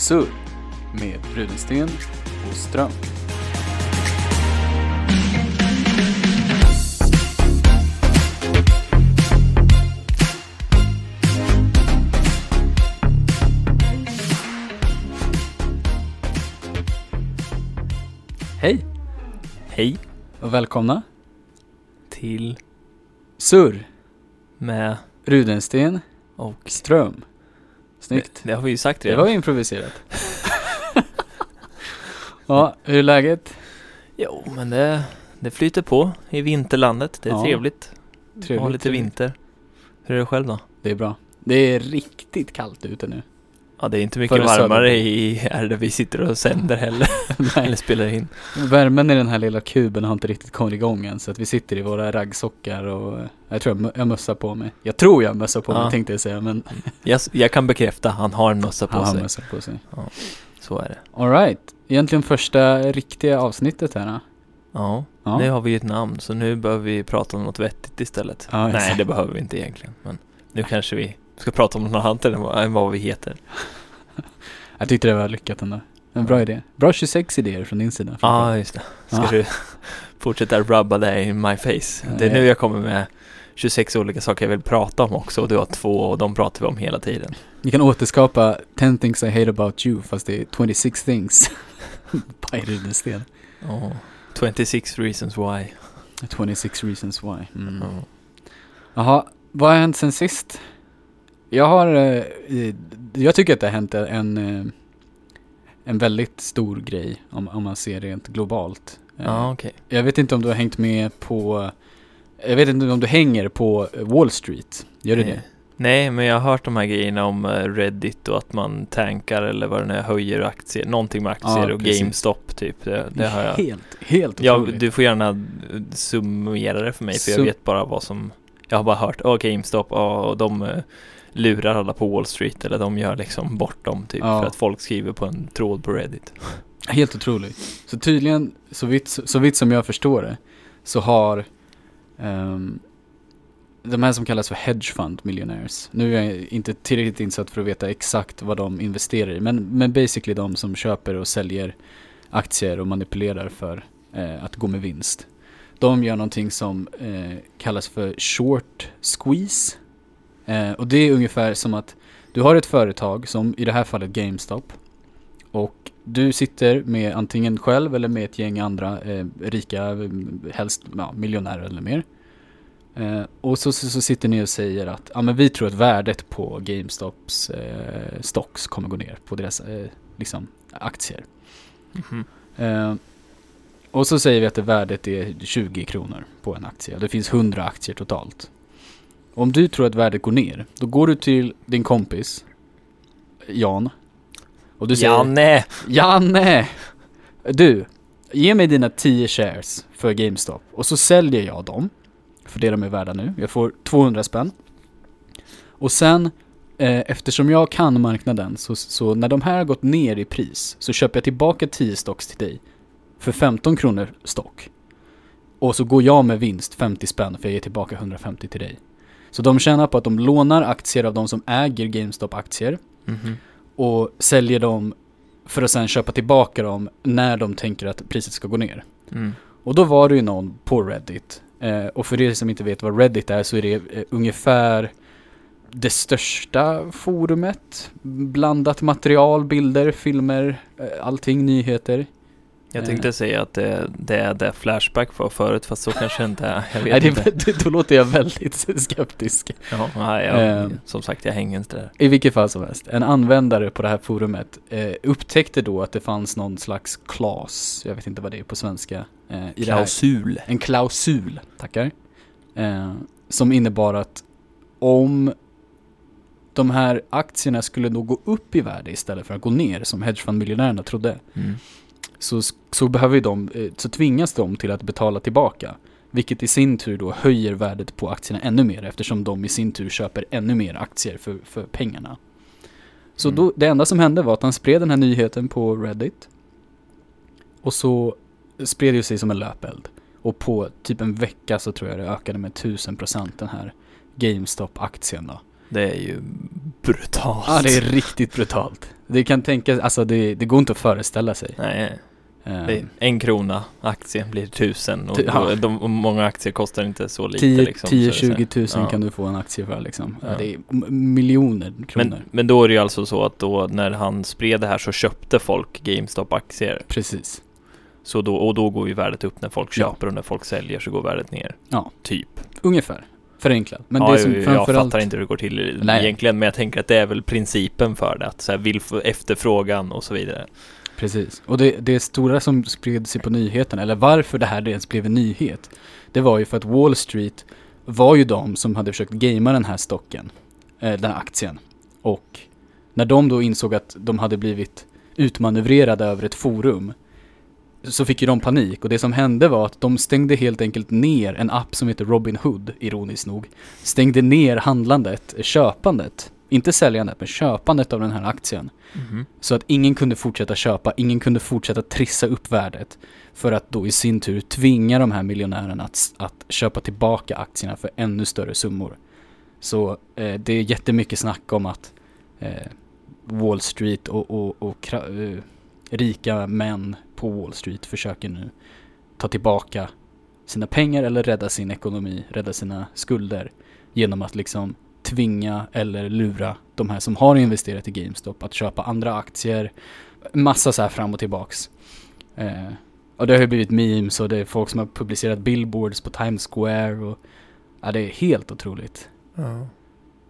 Surr med Rudensten och Ström. Hej Hej och välkomna till Surr med Rudensten och... Ström. Snyggt. Det, det har vi ju sagt Det redan. var improviserat. ja, hur är läget? Jo, men det, det flyter på i vinterlandet. Det är Ja. trevligt. Trevligt. Ha lite vinter. Hur är det själv då? Det är bra. Det är riktigt kallt ute nu. Ja, det är inte mycket varmare i här där vi sitter och sänder heller. eller spelar in. värmen i den här lilla kuben har inte riktigt kommit igång än. Så att vi sitter i våra raggsockar och jag tror jag, jag mössar på mig. Jag tror jag mössar på Ja. mig tänkte jag säga, men Jag, jag kan bekräfta, han har en mössa på han har sig. mössar på sig. Så är det. Alright, egentligen första riktiga avsnittet här. Ja, Ja. nu har vi ju ett namn så nu behöver vi prata om något vettigt istället. Ja, Nej, det behöver vi inte egentligen. Men nu kanske vi ska prata om något annat än vad vi heter. Jag tyckte det var lyckat ändå. En bra idé. Bra 26 idéer från din sida. Ja, ah, just det. Ska Ja. du fortsätta rubba det in my face? Det är nu jag kommer med 26 olika saker jag vill prata om också och du har två och de pratar vi om hela tiden. Vi kan återskapa 10 things I hate about you fast det är 26 things. By Rudensten. Oh. 26 reasons why. 26 reasons why. Mm. Ja. Jaha, vad har hänt sen sist? Jag har, eh, jag tycker att det har hänt en, eh, en väldigt stor grej om, om man ser rent globalt. Eh, Ja, okej. Jag vet inte om du har hängt med på, jag vet inte om du hänger på Wall Street. Gör du det? Eh, Nej, men jag har hört de här grejerna om Reddit och att man tankar eller vad det nu är, höjer aktier, någonting med aktier Ja, och precis. GameStop typ. Det, det har jag. Helt, helt Ja, otroligt. du får gärna summera det för mig för jag Sum- vet bara vad som Jag har bara hört, ja GameStop, ja och de lurar alla på Wall Street eller de gör liksom bort dem typ Ja. för att folk skriver på en tråd på Reddit. Helt otroligt. Så tydligen, så vitt, så vitt som jag förstår det, så har ehm, de här som kallas för hedge fund millionaires. Nu är jag inte tillräckligt insatt för att veta exakt vad de investerar i, men, men basically de som köper och säljer aktier och manipulerar för eh, att gå med vinst. De gör någonting som eh, kallas för short squeeze. Eh, och det är ungefär som att du har ett företag som i det här fallet GameStop och du sitter med antingen själv eller med ett gäng andra eh, rika, eh, helst ja, miljonärer eller mer. Eh, och så, så, så sitter ni och säger att ja, men vi tror att värdet på GameStops eh, stocks kommer gå ner på deras eh, liksom, aktier. Mhm. Eh, och så säger vi att det värdet är 20 kronor på en aktie. Det finns 100 aktier totalt. Om du tror att värdet går ner, då går du till din kompis Jan. Och du säger Janne! Janne! Du, ge mig dina 10 shares för GameStop och så säljer jag dem för det de är värda nu. Jag får 200 spänn. Och sen, eh, eftersom jag kan marknaden, så, så när de här har gått ner i pris så köper jag tillbaka 10 stocks till dig för 15 kronor stock. Och så går jag med vinst 50 spänn för jag ger tillbaka 150 till dig. Så de tjänar på att de lånar aktier av de som äger GameStop-aktier Mhm. och säljer dem för att sen köpa tillbaka dem när de tänker att priset ska gå ner. Mm. Och då var det ju någon på Reddit. Eh, och för er som inte vet vad Reddit är så är det eh, ungefär det största forumet. Blandat material, bilder, filmer, eh, allting, nyheter. Jag Eh. tänkte säga att det, det är det Flashback var förut fast så kanske inte är. Jag vet Nej, inte. det, det, då låter jag väldigt skeptisk. Ja, nej, jag, Ehm. som sagt jag hänger inte där. I vilket fall som helst, en användare på det här forumet eh, upptäckte då att det fanns någon slags clause, jag vet inte vad det är på svenska, eh, i det här Klausul. En klausul, tackar. Eh, som innebar att om de här aktierna skulle då gå upp i värde istället för att gå ner som hedgefondmiljonärerna trodde. Mm. Så, så behöver de, eh, så tvingas de till att betala tillbaka. Vilket i sin tur då höjer värdet på aktierna ännu mer eftersom de i sin tur köper ännu mer aktier för, för pengarna. Så Mm. då, det enda som hände var att han spred den här nyheten på Reddit. Och så spred det sig som en löpeld. Och på typ en vecka så tror jag det ökade med 1000% den här GameStop-aktien då. Det är ju brutalt. Ja, det är riktigt brutalt. Det kan tänkas, alltså det, det går inte att föreställa sig. Nej, Eh, en krona aktie blir tusen och, ja. de, och många aktier kostar inte så lite 10, liksom. 10 så är det så här. 20 tusen Ja. kan du få en aktie för liksom. Ja. Det är miljoner kronor. Men, men då är det ju alltså så att då när han spred det här så köpte folk GameStop-aktier. Precis. Så då, och då går ju värdet upp när folk köper och när folk säljer så går värdet ner. Ja. Typ. Ungefär. Förenklat. Men ja, det som jag, jag framförallt... fattar inte hur det går till Nej. egentligen, men jag tänker att det är väl principen för det. Att så här, vill efterfrågan och så vidare. Precis. Och det, det stora som spred sig på nyheterna, eller varför det här ens blev en nyhet, det var ju för att Wall Street var ju de som hade försökt gamea den här stocken, eh, den här aktien. Och när de då insåg att de hade blivit utmanövrerade över ett forum så fick ju de panik och det som hände var att de stängde helt enkelt ner en app som heter Robinhood, ironiskt nog. Stängde ner handlandet, köpandet, inte säljandet men köpandet av den här aktien. Så att ingen kunde fortsätta köpa, ingen kunde fortsätta trissa upp värdet. För att då i sin tur tvinga de här miljonärerna att, att köpa tillbaka aktierna för ännu större summor. Så eh, det är jättemycket snack om att eh, Wall Street och, och, och eh, rika män på Wall Street försöker nu ta tillbaka sina pengar eller rädda sin ekonomi, rädda sina skulder genom att liksom tvinga eller lura de här som har investerat i GameStop att köpa andra aktier. Massa så här fram och tillbaks. Eh, och det har ju blivit memes och det är folk som har publicerat billboards på Times Square och ja, det är helt otroligt. Ja.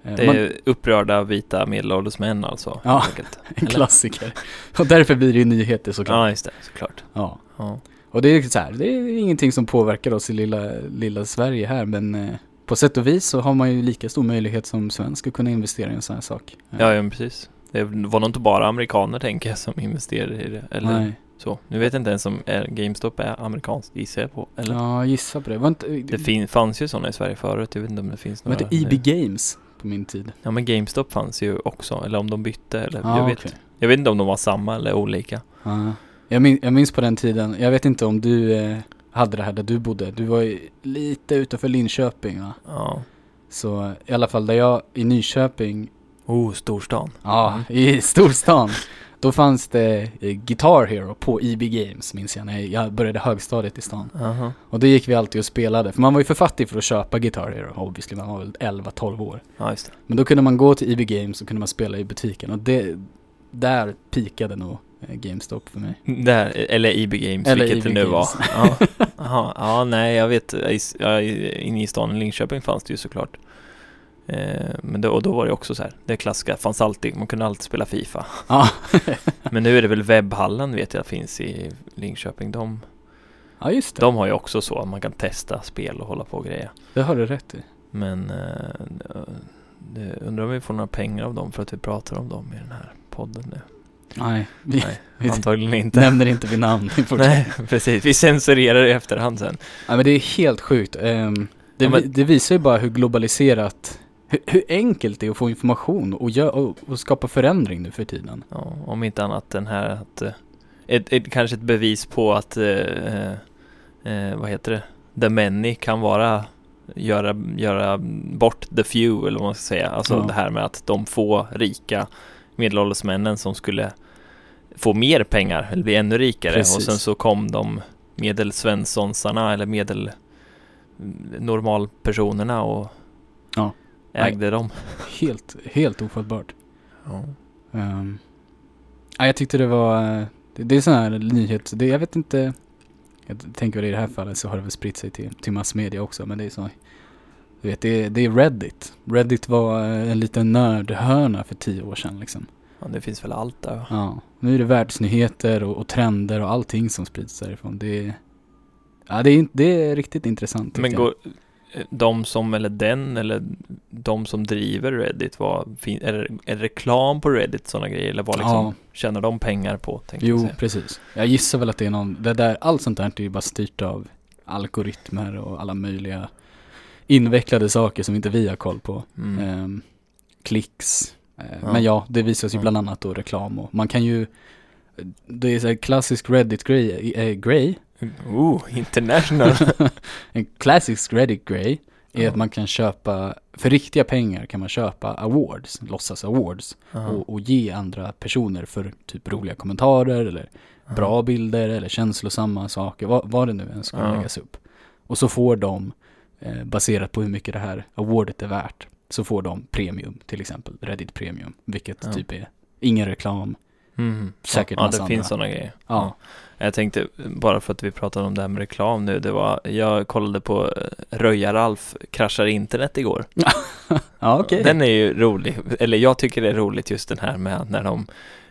Eh, Det man- är upprörda vita medelålders män alltså. Ja. en klassiker. Och därför blir det ju nyheter såklart. Ja, just det. Såklart. Ja. Ja. Och det är så här, det är ingenting som påverkar oss i lilla, lilla Sverige här men eh, på sätt och vis så har man ju lika stor möjlighet som svensk att kunna investera i en sån här sak. Ja, ja, men precis. Det var nog inte bara amerikaner tänker jag som investerade i det. Eller Nej. så. Nu vet jag inte ens om är, GameStop är amerikanskt gissar jag på. Eller? Ja, gissa på det. Var inte, Det fin- fanns ju sådana i Sverige förut. Jag vet inte om det finns några. inte EB nu. Games på min tid? Ja, men GameStop fanns ju också. Eller om de bytte. Eller Ja, jag, vet, okej. jag vet inte om de var samma eller olika. Ja. Jag, min, jag minns på den tiden, jag vet inte om du eh, hade det här där du bodde. Du var ju lite utanför Linköping va? Ja. Så i alla fall där jag, i Nyköping, Oh, storstan. ja, Mm. i storstan. Då fanns det eh, Guitar Hero på EB Games minns jag när jag började högstadiet i stan. Aha. Och då gick vi alltid och spelade, för man var ju för fattig för att köpa Guitar Hero obviously, man var väl 11-12 år. Ja. Men då kunde man gå till EB Games och kunde man spela i butiken och det, där pikade nog GameStop för mig. Där, eller EB Games, Eller vilket EB det nu Games. var. Ja. Aha. ja, nej, jag vet. Ja, inne i stan i Linköping fanns det ju såklart. Eh, men då, och då var det också så här, det klassiska fanns alltid, man kunde alltid spela Fifa. Ja, Men nu är det väl webbhallen vet jag finns i Linköping. De, ja just det. de har ju också så att man kan testa spel och hålla på och greja. Det har du rätt i. Men eh, det, undrar om vi får några pengar av dem för att vi pratar om dem i den här podden nu. Nej, vi Nej, antagligen inte. nämner inte vid namn i. Nej, precis. Vi censurerar i efterhand sen. Nej men det är helt sjukt. Ehm, det, Ja, men- det visar ju bara hur globaliserat, hur, hur enkelt det är att få information och, gö- och, och skapa förändring nu för tiden. Ja, om inte annat den här att eh, ett, ett, kanske ett bevis på att eh, eh, eh, vad heter det? The many kan vara göra, göra bort the few eller vad man ska säga. Alltså Ja. det här med att de få rika medelålders männen som skulle få mer pengar eller bli ännu rikare Precis. och sen så kom de medelsvenssonsarna eller medel normalpersonerna och Ja. ägde dem. Helt, helt ofattbart. Ja. Um, ja, jag tyckte det var, det, det är sån här nyhet, det, jag vet inte, jag tänker väl i det här fallet så har det väl spritt sig till, till massmedia också men det är så, du vet det, är- det är Reddit. Reddit var eh, en liten nördhörna för tio år sedan liksom. ja, det finns väl allt där. Ja, nu är det världsnyheter och, och trender och allting som sprids därifrån. Det är, ja, det är, det är riktigt intressant. Men jag. går eh, de som, eller den, eller de som driver Reddit, vad, fin, är, det, är det reklam på Reddit, sådana grejer? Eller vad liksom, Ja. tjänar de pengar på? Jag Jo, säga. precis. Jag gissar väl att det är någon, det där, allt sånt där är ju bara styrt av algoritmer och alla möjliga invecklade saker som inte vi har koll på. Mm. Ehm, klicks. Eh, Ja. Men ja, det visas ju bland annat då reklam och man kan ju det är så klassisk Reddit-grej, äh, grej Oh, international. en klassisk Reddit-grej är Ja. att man kan köpa, för riktiga pengar kan man köpa awards, låtsas awards och, och ge andra personer för typ roliga kommentarer eller bra bilder eller känslosamma saker, vad, vad det nu än ska läggas upp. Och så får de, eh, baserat på hur mycket det här awardet är värt, så får de premium, till exempel Reddit premium, vilket Ja. typ är ingen reklam. Mm. Säkert Ja, massa det andra. finns sådana grejer. Ja. Jag tänkte, bara för att vi pratade om det här med reklam nu, det var, jag kollade på eh, Röja-Ralf kraschar internet igår. Ja, okej. Den är ju rolig, eller jag tycker det är roligt just den här med när de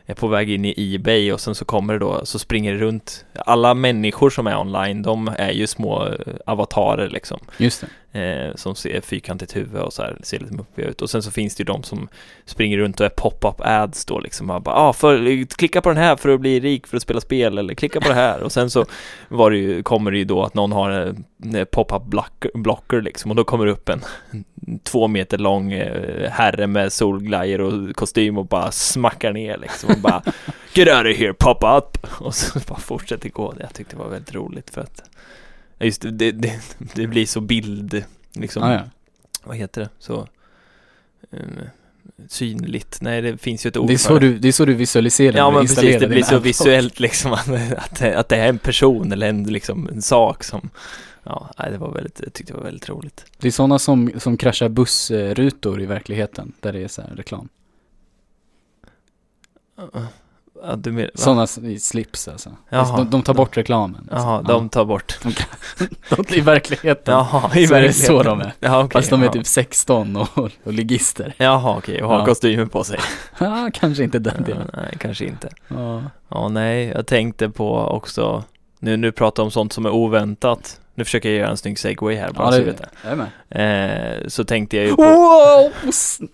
är på väg in i Ebay och sen så kommer det då, så springer det runt, alla människor som är online, de är ju små eh, avatarer liksom. Just det eh, som ser fyrkantigt huvud och så här, ser lite muppiga ut. Och sen så finns det ju de som springer runt och är pop-up ads då liksom. och bara, ah, för, klicka på den här för att bli rik för att spela spel eller klicka på det här. Och sen så var det ju, kommer det ju då att någon har en, en pop-up blocker, blocker liksom och då kommer det upp en två meter lång eh, herre med solglajjor och kostym och bara smackar ner liksom och bara Get out of here, pop up! Och så bara fortsätter gå. Jag tyckte det var väldigt roligt för att Just det, det, det, det blir så bild, liksom, Ah, ja. vad heter det, så eh, synligt. Nej, det finns ju ett ord Det är, för så du, det är så du visualiserar Ja men precis, det blir så visuellt liksom att, att, det- är en person eller en, liksom, en sak som Ja, det var väldigt, jag tyckte det var väldigt roligt. Det är sådana som, som kraschar bussrutor i verkligheten, där det är så här reklam. Ja, du va? Sådana i slips alltså. Jaha. De, de tar bort reklamen. Alltså. Jaha, de tar bort. de, I verkligheten. Jaha, i så är det verkligheten. så de är. Ja, okej. Fast de är ja. typ 16 och, och ligister. Jaha, okej, och har Ja. kostymen på sig. Ja, kanske inte den delen. nej, kanske inte. Ja. Ja, nej, jag tänkte på också, nu, nu pratar om sånt som är oväntat. Nu försöker jag göra en snygg segway här bara Ja, så det du vet det. med. Eh, så tänkte jag ju på, Wow!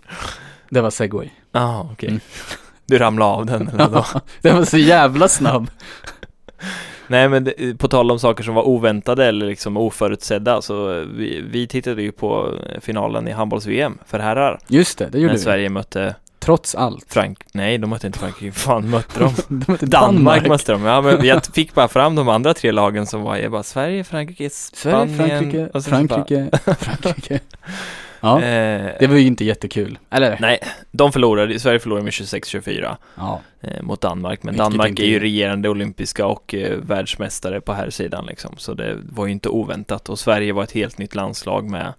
Det var segway. jaha, okej. Mm. Du ramlade av den eller då? det var så jävla snabb. Nej men det, på tal om saker som var oväntade eller liksom oförutsedda så vi, vi tittade ju på finalen i handbolls-VM för herrar. Just det, det gjorde När vi. Sverige mötte Trots allt. Frank, nej de mötte inte Frankrike, fan mötte de? De mötte Danmark mötte de, ja men jag fick bara fram de andra tre lagen som var, jag bara Sverige, Frankrike, Spanien Sverige, Frankrike, och Frankrike, Frankrike. Ja, eh, det var ju inte jättekul. Eller? Nej, de förlorade, Sverige förlorade med 26-24 Ja, eh, mot Danmark, men Vilket Danmark är ju regerande olympiska och eh, världsmästare på här sidan liksom, så det var ju inte oväntat. Och Sverige var ett helt nytt landslag med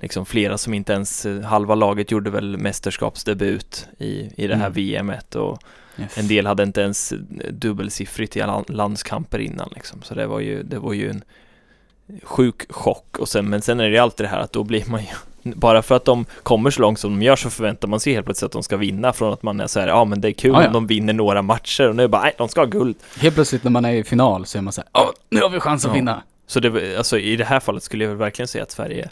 liksom flera som inte ens, eh, halva laget gjorde väl mästerskapsdebut i, i det här Mm. VMet och yes. en del hade inte ens dubbelsiffrigt i landskamper innan liksom, så det var ju, det var ju en sjuk chock. Och sen, men sen är det ju alltid det här att då blir man ju bara för att de kommer så långt som de gör så förväntar man sig helt plötsligt att de ska vinna från att man är så här, ja men det är kul Ja, ja. om de vinner några matcher och nu är det bara, nej de ska ha guld. Helt plötsligt när man är i final så är man såhär, ja nu har vi chans att Ja. vinna. Så det, alltså i det här fallet skulle jag väl verkligen säga att Sverige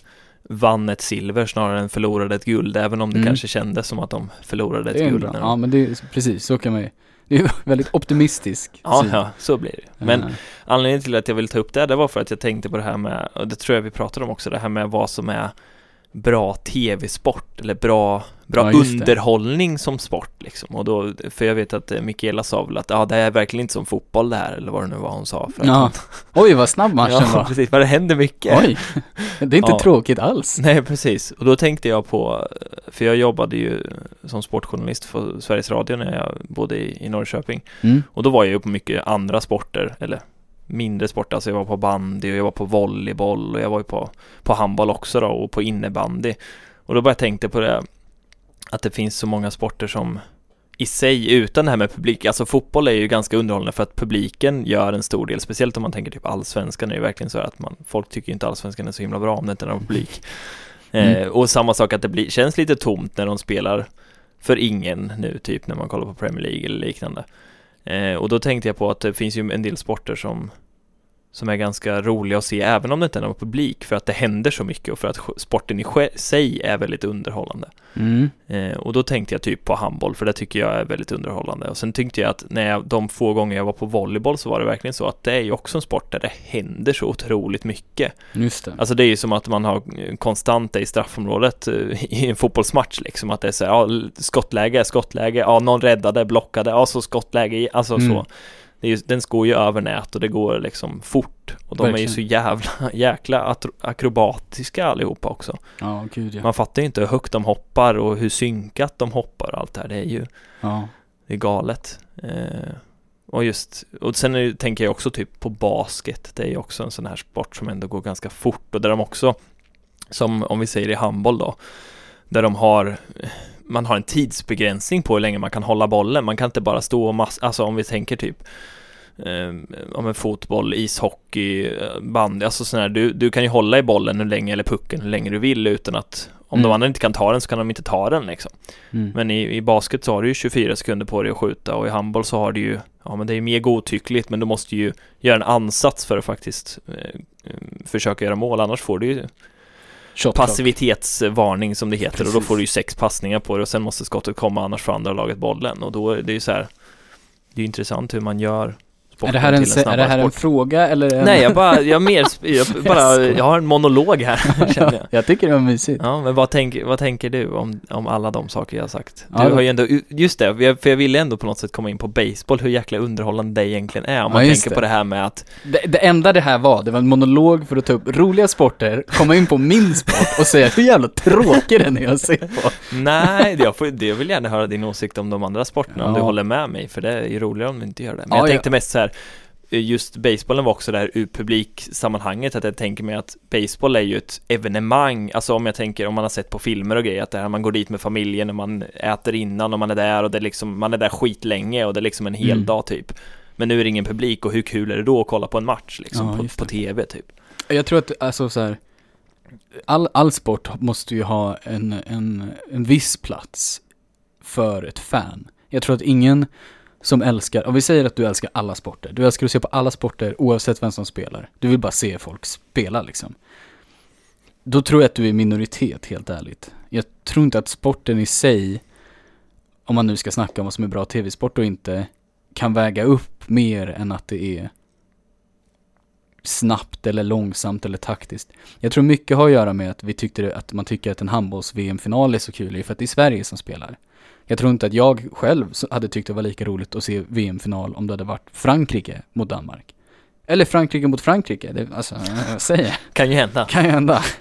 vann ett silver snarare än förlorade ett guld, även om det Mm. kanske kändes som att de förlorade ett guld. de- Ja men det är precis, så kan man ju. Det är väldigt optimistisk ja, syn. ja, så blir det. Men Eh, Anledningen till att jag vill ta upp det, det var för att jag tänkte på det här med, och det tror jag vi pratade om också, det här med vad som är bra tv-sport eller bra, bra Ja, just det. underhållning som sport liksom. Och då, för jag vet att eh, Mikaela sa väl att ja, det är verkligen inte som fotboll det här, eller vad det nu var hon sa. För Ja, oj vad snabb matchen ja, var. precis, för det händer mycket. Oj, det är inte Ja. tråkigt alls. Nej, precis. Och då tänkte jag på, för jag jobbade ju som sportjournalist för Sveriges Radio när jag bodde i, i Norrköping. Mm. Och då var jag ju på mycket andra sporter, eller mindre sporter, alltså jag var på bandy och jag var på volleyboll och jag var ju på, på handboll också då och på innebandy. Och då bara jag tänkte på det, att det finns så många sporter som i sig, utan det här med publik, alltså fotboll är ju ganska underhållande för att publiken gör en stor del, speciellt om man tänker typ allsvenskan är ju verkligen så att man, folk tycker ju inte allsvenskan är så himla bra om det inte är någon publik. Mm. Eh, och samma sak att det blir, känns lite tomt när de spelar för ingen nu, typ när man kollar på Premier League eller liknande. Eh, och då tänkte jag på att det finns ju en del sporter som som är ganska roliga att se även om det inte är någon publik för att det händer så mycket och för att sporten i sig är väldigt underhållande. Mm. Eh, och då tänkte jag typ på handboll för det tycker jag är väldigt underhållande. Och sen tyckte jag att när jag, de få gånger jag var på volleyboll så var det verkligen så att det är ju också en sport där det händer så otroligt mycket. Just det. Alltså det är ju som att man har eh, konstant i straffområdet eh, i en fotbollsmatch liksom att det är så här, ja, skottläge, skottläge, ja någon räddade, blockade, ja så skottläge, alltså Mm. så. Ju, den går ju över nät och det går liksom fort. Och de är ju Verkligen. så jävla, jäkla akrobatiska allihopa också. Ja, gud ja. Man fattar ju inte hur högt de hoppar och hur synkat de hoppar och allt det här. Det är ju ja. det är galet. Eh, och just, och sen är, tänker jag också typ på basket. Det är ju också en sån här sport som ändå går ganska fort och där de också, som om vi säger i handboll då, där de har, man har en tidsbegränsning på hur länge man kan hålla bollen. Man kan inte bara stå och mass, alltså om vi tänker typ eh, om en fotboll, ishockey, eh, bandy, alltså sån här, du, du kan ju hålla i bollen hur länge eller pucken hur länge du vill utan att om de Mm. andra inte kan ta den så kan de inte ta den liksom. Mm. Men i, i basket så har du ju 24 sekunder på dig att skjuta och i handboll så har du ju, ja men det är mer godtyckligt men du måste ju göra en ansats för att faktiskt eh, eh, försöka göra mål annars får du ju. Passivitetsvarning som det heter och då Precis. får du ju sex passningar på det och sen måste skottet komma annars får andra laget bollen och då är det ju så här det är ju intressant hur man gör Är det här en, en är det här en fråga eller? En... Nej jag bara, jag mer, jag bara, jag har en monolog här känner jag. jag tycker det var mysigt. Ja, men vad tänker, vad tänker du om, om alla de saker jag har sagt? Du Ja, har ju ändå, just det, för jag ville ändå på något sätt komma in på baseball, hur jäkla underhållande det egentligen är. Om man tänker det. på det här med att, Det, det enda det här var, det var en monolog för att ta upp roliga sporter, komma in på min sport och säga hur jävla tråkig den är att se på. nej, jag, får, jag vill gärna höra din åsikt om de andra sporterna, om Ja. du håller med mig, för det är ju roligare om du inte gör det. Men Ja, jag ja. tänkte mest så här, just basebollen var också där ur publiksammanhanget, att jag tänker mig att baseball är ju ett evenemang, alltså om jag tänker, om man har sett på filmer och grejer, att det här, man går dit med familjen och man äter innan och man är där och det är liksom, man är där skitlänge och det är liksom en hel Mm. dag typ. Men nu är det ingen publik och hur kul är det då att kolla på en match liksom, Ja, på, på tv typ? Jag tror att, alltså så här, all, all sport måste ju ha en, en, en viss plats för ett fan. Jag tror att ingen som älskar, om vi säger att du älskar alla sporter, du älskar att se på alla sporter oavsett vem som spelar. Du vill bara se folk spela liksom. Då tror jag att du är i minoritet, helt ärligt. Jag tror inte att sporten i sig, om man nu ska snacka om vad som är bra tv-sport och inte, kan väga upp mer än att det är snabbt eller långsamt eller taktiskt. Jag tror mycket har att göra med att vi tyckte att man tycker att en handbolls-VM-final är så kul, det är för att det är Sverige som spelar. Jag tror inte att jag själv hade tyckt det var lika roligt att se VM-final om det hade varit Frankrike mot Danmark. Eller Frankrike mot Frankrike, det, alltså, jag säger Kan ju hända. kan ju hända.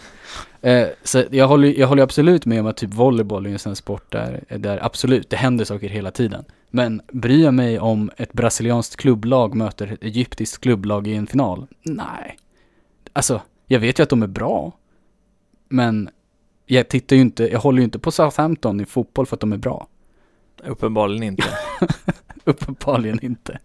Eh, så jag håller, jag håller absolut med om att typ volleyboll är en sån sport där, där absolut, det händer saker hela tiden. Men bryr jag mig om ett brasilianskt klubblag möter ett egyptiskt klubblag i en final? Nej. Alltså, jag vet ju att de är bra. Men jag tittar ju inte, jag håller ju inte på Southampton i fotboll för att de är bra. Uppenbarligen inte. Uppenbarligen inte.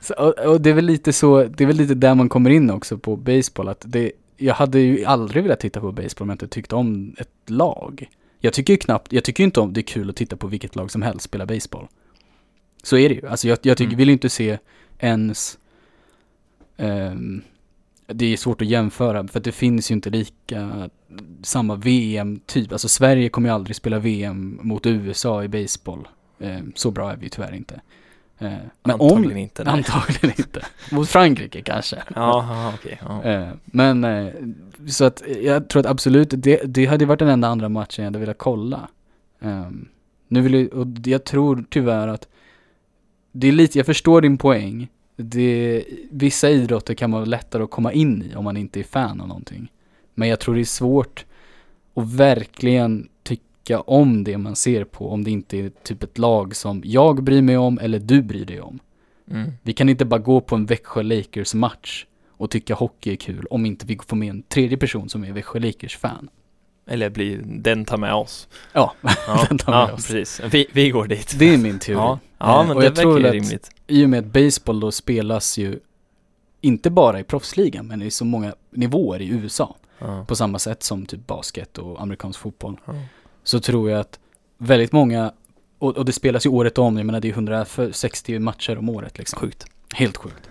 Så, och, och det är väl lite så, det är väl lite där man kommer in också på baseball, att det, jag hade ju aldrig velat titta på baseball om jag inte tyckte om ett lag. Jag tycker ju knappt, jag tycker ju inte om det är kul att titta på vilket lag som helst spela baseball. Så är det ju. Alltså jag, jag tycker, Mm. vill ju inte se ens, ehm, det är svårt att jämföra för att det finns ju inte lika, samma VM-typ. Alltså Sverige kommer ju aldrig spela VM mot USA i baseball. Ehm, så bra är vi ju tyvärr inte. Ehm, men Antagligen om, inte. nej. Antagligen inte. Mot Frankrike kanske. Ja, okej. ja. Eh, Men eh, så att jag tror att absolut, det, det hade varit den enda andra matchen jag hade velat kolla. Ehm, nu vill jag, och jag tror tyvärr att det är lite, jag förstår din poäng. Det, vissa idrotter kan vara lättare att komma in i om man inte är fan av någonting. Men jag tror det är svårt att verkligen tycka om det man ser på om det inte är typ ett lag som jag bryr mig om eller du bryr dig om. Mm. Vi kan inte bara gå på en Växjö Lakers match och tycka hockey är kul om inte vi får med en tredje person som är Växjö Lakers fan. Eller blir, den tar med oss. Ja, Ja, Den tar med ja oss. precis. Vi, vi går dit. det är min teori. Ja, ja Eh, men och det jag tror verkar ju att- rimligt. I och med att baseball då spelas ju inte bara i proffsligan men i så många nivåer i USA. Ja. På samma sätt som typ basket och amerikansk fotboll. Så tror jag att väldigt många, och, och det spelas ju året om, jag menar det är 160 matcher om året liksom. Sjukt. Helt sjukt.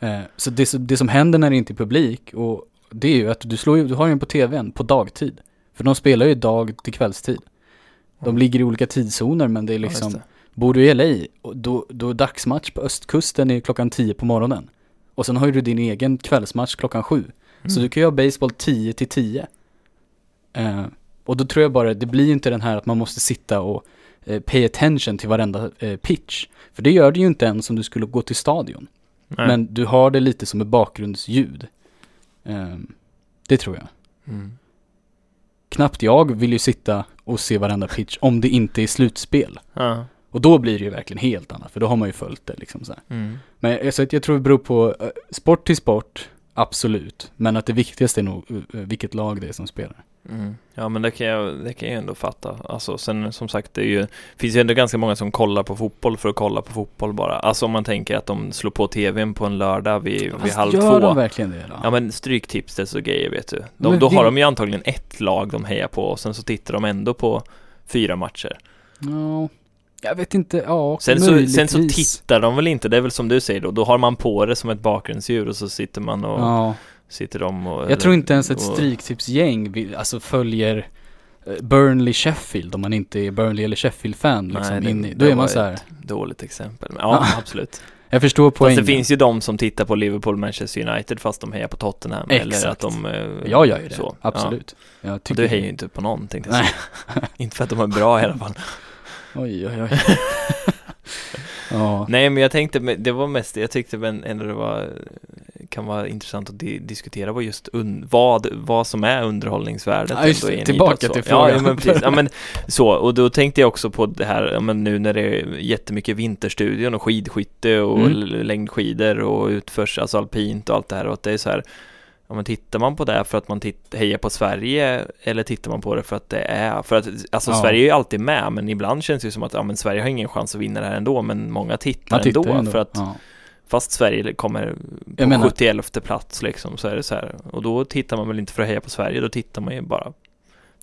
Eh, så det, det som händer när det inte är publik, och det är ju att du slår ju, du har ju den på tvn på dagtid. För de spelar ju dag till kvällstid. De ligger i olika tidszoner men det är Ja, liksom, det. bor du i LA, då, då är dagsmatch på östkusten är klockan 10 på morgonen. Och sen har ju du din egen kvällsmatch klockan 7. Så Mm. du kan ju ha baseball 10 till 10. Eh, och då tror jag bara, det blir ju inte den här att man måste sitta och eh, pay attention till varenda eh, pitch. För det gör du ju inte ens om du skulle gå till stadion. Nej. Men du har det lite som ett bakgrundsljud. Det tror jag. Mm. Knappt jag vill ju sitta och se varenda pitch om det inte är slutspel. Ja. Och då blir det ju verkligen helt annat, för då har man ju följt det liksom så. Mm. Men jag, så att jag tror det beror på eh, sport till sport, absolut. Men att det viktigaste är nog eh, vilket lag det är som spelar. Mm. Ja men det kan, jag, det kan jag ändå fatta. Alltså sen som sagt det är ju, finns ju ändå ganska många som kollar på fotboll för att kolla på fotboll bara. Alltså om man tänker att de slår på tvn på en lördag vid, vid Fast halv gör två. de verkligen det då? Ja men stryktipset och grejer vet du. De, Men då vi- har de ju antagligen ett lag de hejar på och sen så tittar de ändå på fyra matcher. Ja, jag vet inte, ja, Sen så, sen så tittar de väl inte, det är väl som du säger då, då har man på det som ett bakgrundsljud och så sitter man och Ja, sitter de och jag tror inte ens ett och- stryktipsgäng alltså följer eh, Burnley Sheffield om man inte är Burnley eller Sheffield-fan liksom. det- in i, då det är man så här. ett Dåligt exempel, men ja absolut. jag förstår Fast poängen. det finns ju de som tittar på Liverpool Manchester United fast de hejar på Tottenham eller Exakt. att de eh, Jag gör ju det, så. absolut. Ja. Tycker du hejar ju inte på någon tänkte jag Nej. säga. Inte för att de är bra i alla fall. Oj, oj, oj. ja. Nej men jag tänkte, det var mest, jag tyckte men ändå det var kan vara intressant att di diskutera vad just vad, vad som är underhållningsvärdet Ja, just ändå Tillbaka till frågan. ja men precis, ja men så, och då tänkte jag också på det här, ja, men nu när det är jättemycket vinterstudion och skidskytte och Mm. längdskidor och utförs, alltså alpint och allt det här och att det är så här Ja men tittar man på det för att man hejar på Sverige eller tittar man på det för att det är, för att alltså Ja. Sverige är ju alltid med men ibland känns det ju som att ja men Sverige har ingen chans att vinna det här ändå men många tittar, tittar ändå, ändå. för att ja. Fast Sverige kommer på menar- 71 plats liksom så är det så här och då tittar man väl inte för att heja på Sverige då tittar man ju bara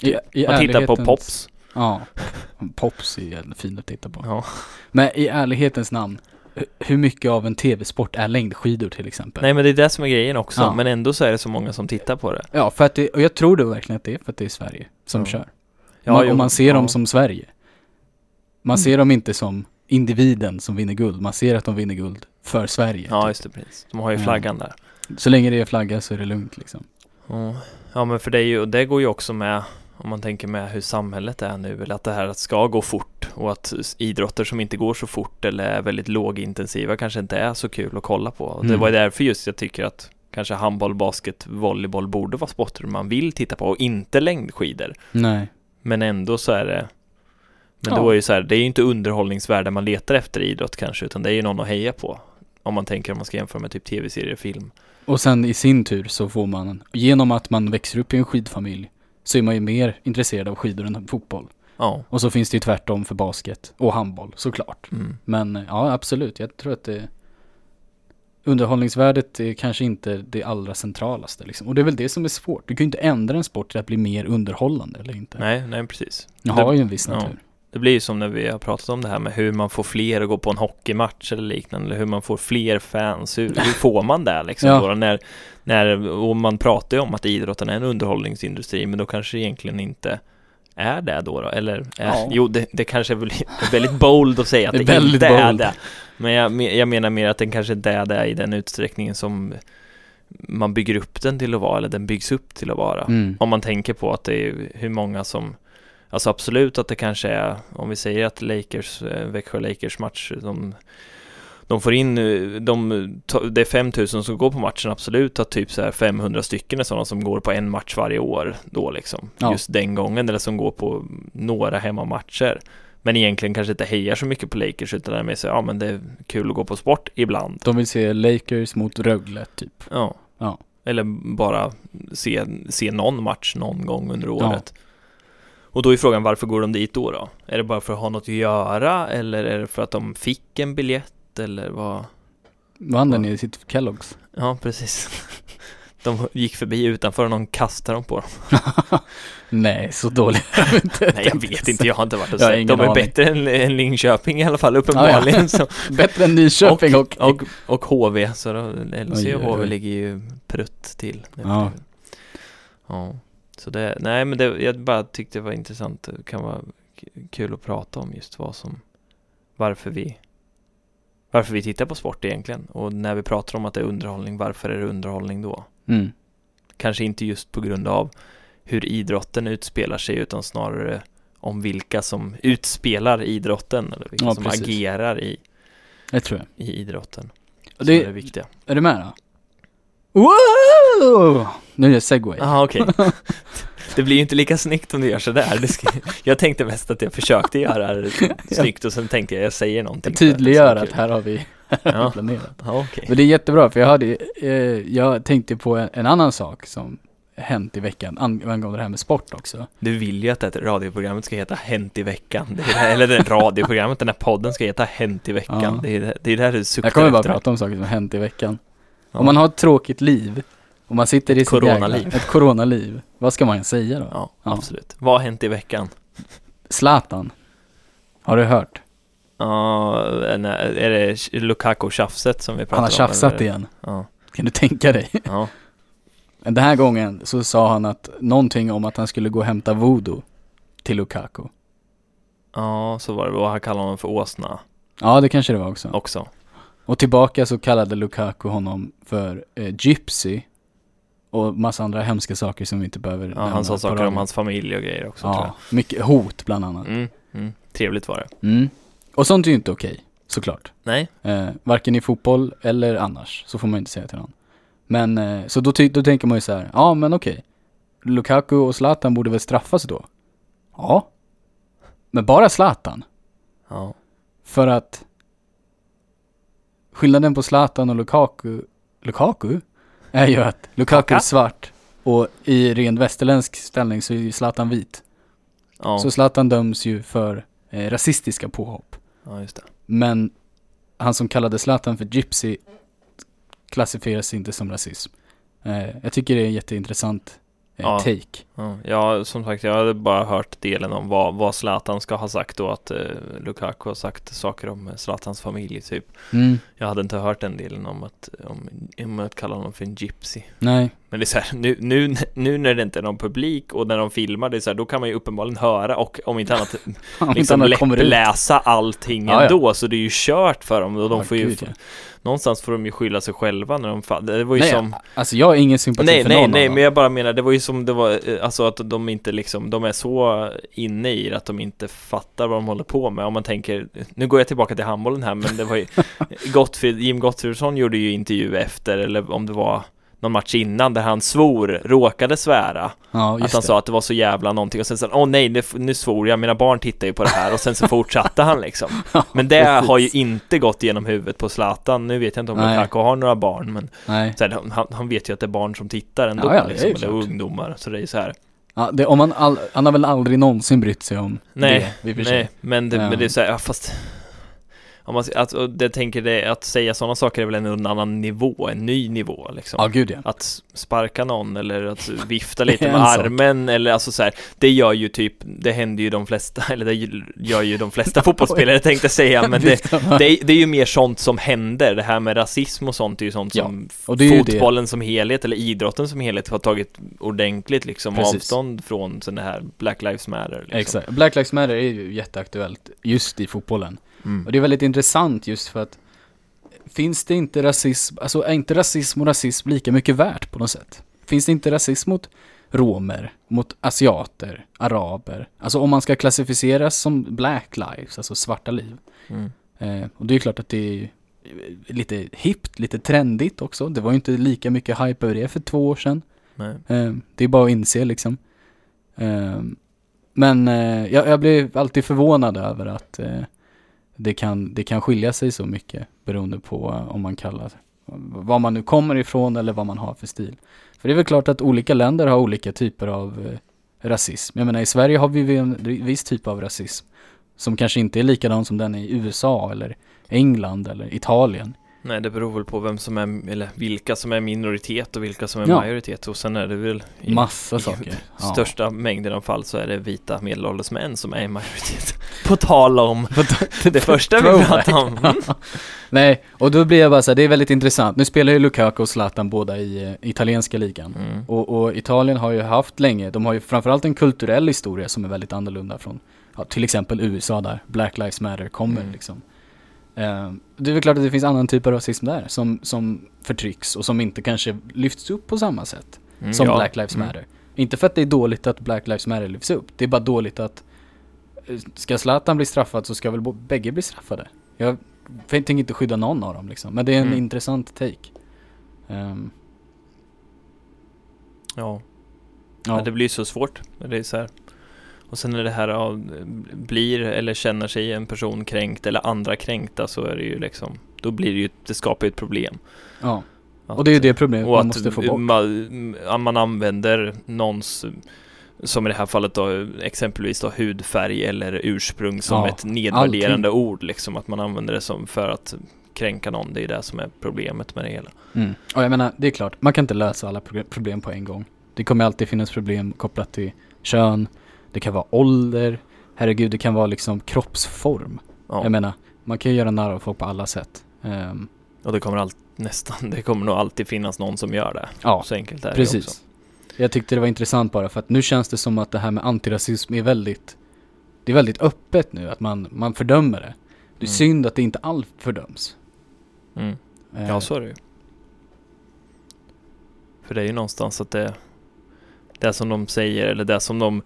I, i Man tittar på Pops Ja, Pops är jävligt fint att titta på. ja. Men i ärlighetens namn, hu- hur mycket av en tv-sport är längdskidor till exempel? Nej men det är det som är grejen också Ja. men ändå så är det så många som tittar på det Ja, för att det, och jag tror det verkligen att det är för att det är Sverige som Ja. kör. Ja, man, jo, och man ser ja. dem som Sverige. Man Mm. ser dem inte som individen som vinner guld, man ser att de vinner guld för Sverige. Ja typ. just det precis, de har ju Ja. flaggan där Så länge det är flagga så är det lugnt liksom. Ja. Men för det är ju, det går ju också med om man tänker med hur samhället är nu, eller att det här ska gå fort och att idrotter som inte går så fort eller är väldigt lågintensiva kanske inte är så kul att kolla på. Och det Mm. var därför just jag tycker att kanske handboll, basket, volleyboll borde vara sporter man vill titta på och inte längdskidor. Nej. Men ändå så är det Men Ja. då är ju så här, det är ju inte underhållningsvärde man letar efter i idrott kanske, utan det är ju någon att heja på. Om man tänker om man ska jämföra med typ tv-serier, film. Och sen i sin tur så får man, genom att man växer upp i en skidfamilj, så är man ju mer intresserad av skidor än fotboll. Ja. Och så finns det ju tvärtom för basket och handboll såklart. Mm. Men ja, absolut. Jag tror att det Underhållningsvärdet är kanske inte det allra centralaste liksom. Och det är väl det som är svårt. Du kan ju inte ändra en sport till att bli mer underhållande eller inte. Nej, nej precis. Den har ju en viss ja. Det blir ju som när vi har pratat om det här med hur man får fler att gå på en hockeymatch eller liknande, eller hur man får fler fans. Hur, hur får man det liksom Ja. då? När, när, och man pratar ju om att idrotten är en underhållningsindustri, men då kanske det egentligen inte är det då, då eller? Är, Ja. Jo, det, det kanske är är väldigt bold att säga att Det det, är inte är bold. det. Men jag, jag menar mer att den kanske inte är det i den utsträckningen som man bygger upp den till att vara, eller den byggs upp till att vara. Mm. Om man tänker på att det är hur många som Alltså absolut att det kanske är Om vi säger att Lakers, eh, Växjö Lakers match de, de får in eh, de, Det är 5000 som går på matchen Absolut att typ så här 500 stycken är sådana som går på en match varje år Då liksom Ja. Just den gången eller som går på några hemmamatcher Men egentligen kanske inte hejar så mycket på Lakers utan det är mer så ja men det är kul att gå på sport ibland De vill se Lakers mot Rögle typ. Ja. Ja. Eller bara se, se någon match någon gång under året. Och då är frågan varför går de dit då, då? Är det bara för att ha något att göra eller är det för att de fick en biljett eller vad? Vann den Ja. i sitt Kellogg's? Ja, precis. De gick förbi utanför och någon kastade dem på dem. Nej, så inte. Nej, jag vet inte, jag har inte varit och sett. De är aning. bättre än, än Linköping i alla fall, uppenbarligen. Så. Bättre än Nyköping och... och, och HV, så LHC och HV ligger ju prutt till. Ja. Ja, så det, nej men det, jag bara tyckte det var intressant, det kan vara kul att prata om just vad som, varför vi, varför vi tittar på sport egentligen. Och när vi pratar om att det är underhållning, varför är det underhållning då? Mm. Kanske inte just på grund av hur idrotten utspelar sig utan snarare om vilka som utspelar idrotten eller vilka Ja, som precis. agerar i, Det tror jag. i idrotten. Och Det är det viktiga. är du med då? Wow! Nu är det segway. Jaha, okej. Det blir ju inte lika snyggt om du gör sådär. Det ska, jag tänkte mest att jag försökte göra det snyggt och sen tänkte jag jag säger någonting. Tydliggör att här har vi Ja. planerat. Ja, okej. Men det är jättebra för jag hade, eh, jag tänkte på en, en annan sak som hänt i veckan ang- angående det här med sport också. Du vill ju att det här radioprogrammet ska heta Hänt i veckan. Det det här, eller det radioprogrammet, den här podden ska heta Hänt i veckan. Ja. Det, är, det- det är det här du suktar Jag kommer bara efter. prata om saker som hänt i veckan. Ja. Om man har ett tråkigt liv, och man sitter i Ett coronaliv. jävla, ett coronaliv, vad ska man säga då? Ja, Ja. absolut. Vad har hänt i veckan? Zlatan. Har du hört? Ja, är det Lukaku-tjafset som vi pratar Han har om? tjafsat eller? igen. Ja, Kan du tänka dig? ja. Den här gången så sa han att någonting om att han skulle gå och hämta voodoo till Lukaku. ja, så var det. Och han kallade honom för åsna Ja, det kanske det var också. också. Och tillbaka så kallade Lukaku honom för eh, Gypsy och massa andra hemska saker som vi inte behöver Ja, han sa saker radio. om hans familj och grejer också tror Ja, mycket hot bland annat. jag. Mm, mm. Trevligt var det. Mm. Och sånt är ju inte okej, såklart. Nej, Eh, varken i fotboll eller annars, så får man inte säga till någon. Men, eh, så då, då tänker man ju så här, ja men okej. Lukaku och Zlatan borde väl straffas då? Ja. Men bara Zlatan. ja. För att skillnaden på Zlatan och Lukaku, Lukaku? Är ju att Lukaku Kaka? är svart och i ren västerländsk ställning så är ju Zlatan vit. Ja, Så Zlatan döms ju för eh, rasistiska påhopp. ja just det. Men han som kallade Zlatan för Gypsy klassifieras inte som rasism. Eh, jag tycker det är jätteintressant Ja. take. Ja, ja, som sagt, jag hade bara hört delen om vad, vad Zlatan ska ha sagt då, att eh, Lukaku har sagt saker om eh, Zlatans familj typ. Mm, Jag hade inte hört den delen om att, om, om att kalla honom för en gypsy. nej. Men det är så här, nu, nu, nu när det inte är någon publik och när de filmar, det är så här, då kan man ju uppenbarligen höra och om inte annat Om inte liksom annat kommer ut. allting Ja, ja. ändå, så det är ju kört för dem och de Ja, får ju, gud, ja. någonstans får de ju skylla sig själva när de fa- det var ju Nej, som alltså jag har ingen sympati Nej, för nej, någon nej, dem. men jag bara menar, det var ju som det var, eh, alltså att de inte liksom, de är så inne i det att de inte fattar vad de håller på med. Om man tänker, nu går jag tillbaka till handbollen här, men det var ju, Gottfrid, Jim Gottfridsson gjorde ju intervju efter, eller om det var någon match innan där han svor, råkade svära. Ja, Att han det. sa att det var så jävla någonting och sen sa åh nej, det, nu svor jag, mina barn tittar ju på det här och sen så fortsatte han liksom. Men det precis. har ju inte gått genom huvudet på Zlatan, nu vet jag inte om. Lukaku har några barn, men så här, han, han vet ju att det är barn som tittar ändå, Ja, ja, det är liksom, eller klart. ungdomar, så det är så här. Ja, det, om man all, han har väl aldrig någonsin brytt sig om Nej, det, i och för sig. Nej, men det, men det är så här, ja, fast om man, att, och det tänker det, att säga sådana saker är väl en annan nivå, en ny nivå liksom. Ja, gud ja. Att sparka någon eller att vifta lite med armen eller alltså så här, det gör ju typ, det händer ju de flesta, eller det gör ju de flesta fotbollsspelare tänkte jag säga, men det, det, är- det är ju mer sånt som händer, det här med rasism och sånt är ju sånt Ja, som det. fotbollen som helhet eller idrotten som helhet har tagit ordentligt liksom Precis. avstånd från sådana här Black Lives Matter liksom. Exakt. Black Lives Matter är ju jätteaktuellt just i fotbollen. Mm. Och det är väldigt intressant just för att finns det inte rasism, alltså är inte rasism och rasism lika mycket värt på något sätt? Finns det inte rasism mot romer, mot asiater, araber? Alltså om man ska klassificeras som black lives, alltså svarta liv. Mm. Eh, och det är klart att det är lite hippt, lite trendigt också. Det var ju inte lika mycket hype över det för två år sedan. Eh, det är bara att inse liksom. Eh, men eh, jag, jag blir alltid förvånad över att eh, det, kan, det kan skilja sig så mycket beroende på om man kallar var man nu kommer ifrån eller vad man har för stil. För det är väl klart att olika länder har olika typer av eh, rasism. Jag menar i Sverige har vi en viss typ av rasism som kanske inte är likadan som den i USA eller England eller Italien. Nej, det beror väl på vem som är, eller vilka som är minoritet och vilka som är Ja. majoritet och sen är det väl i Massa i saker. Ja. största mängden av fall så är det vita medelålders män som är i majoritet. På tal om det första vi pratade om. Mm. Nej, och då blir jag bara så här, det är väldigt intressant. Nu spelar ju Lukaku och Zlatan båda i eh, italienska ligan. Mm. Och, och Italien har ju haft länge, de har ju framförallt en kulturell historia som är väldigt annorlunda från, ja, till exempel USA där Black Lives Matter kommer Mm. liksom. Eh, det är väl klart att det finns annan typ av rasism där som, som förtrycks och som inte kanske lyfts upp på samma sätt Mm, som ja. Black Lives Mm. Matter. Inte för att det är dåligt att Black Lives Matter lyfts upp, det är bara dåligt att ska Zlatan bli straffad så ska väl bägge bli straffade. Jag tänker inte skydda någon av dem liksom. Men det är en Mm. intressant take. Ehm, Ja. ja. Men det blir så svårt. Det är så här. Och sen är det här, ja, blir eller känner sig en person kränkt eller andra kränkta så är det ju liksom, då blir det ju, det skapar ju ett problem. ja. Att- Och det är ju det problemet man måste få bort. Man, man använder någons, som i det här fallet då, exempelvis då hudfärg eller ursprung som Ja, ett nedvärderande ord liksom. Att man använder det som för att kränka någon. Det är det som är problemet med det hela. Mm. Och jag menar, det är klart, man kan inte lösa alla proble- problem på en gång. Det kommer alltid finnas problem kopplat till kön, det kan vara ålder, herregud, det kan vara liksom kroppsform. Ja. Jag menar, man kan ju göra narr av folk på alla sätt. Ehm, Och det kommer allt, nästan, det kommer nog alltid finnas någon som gör det. ja, Så enkelt är det också. precis. Jag tyckte det var intressant bara för att nu känns det som att det här med antirasism är väldigt, det är väldigt öppet nu, att man, man fördömer det. Det är Mm. synd att det inte allt fördöms. Mm. Eh, Ja, så är det ju. För det är ju någonstans att det, det som de säger, eller det som de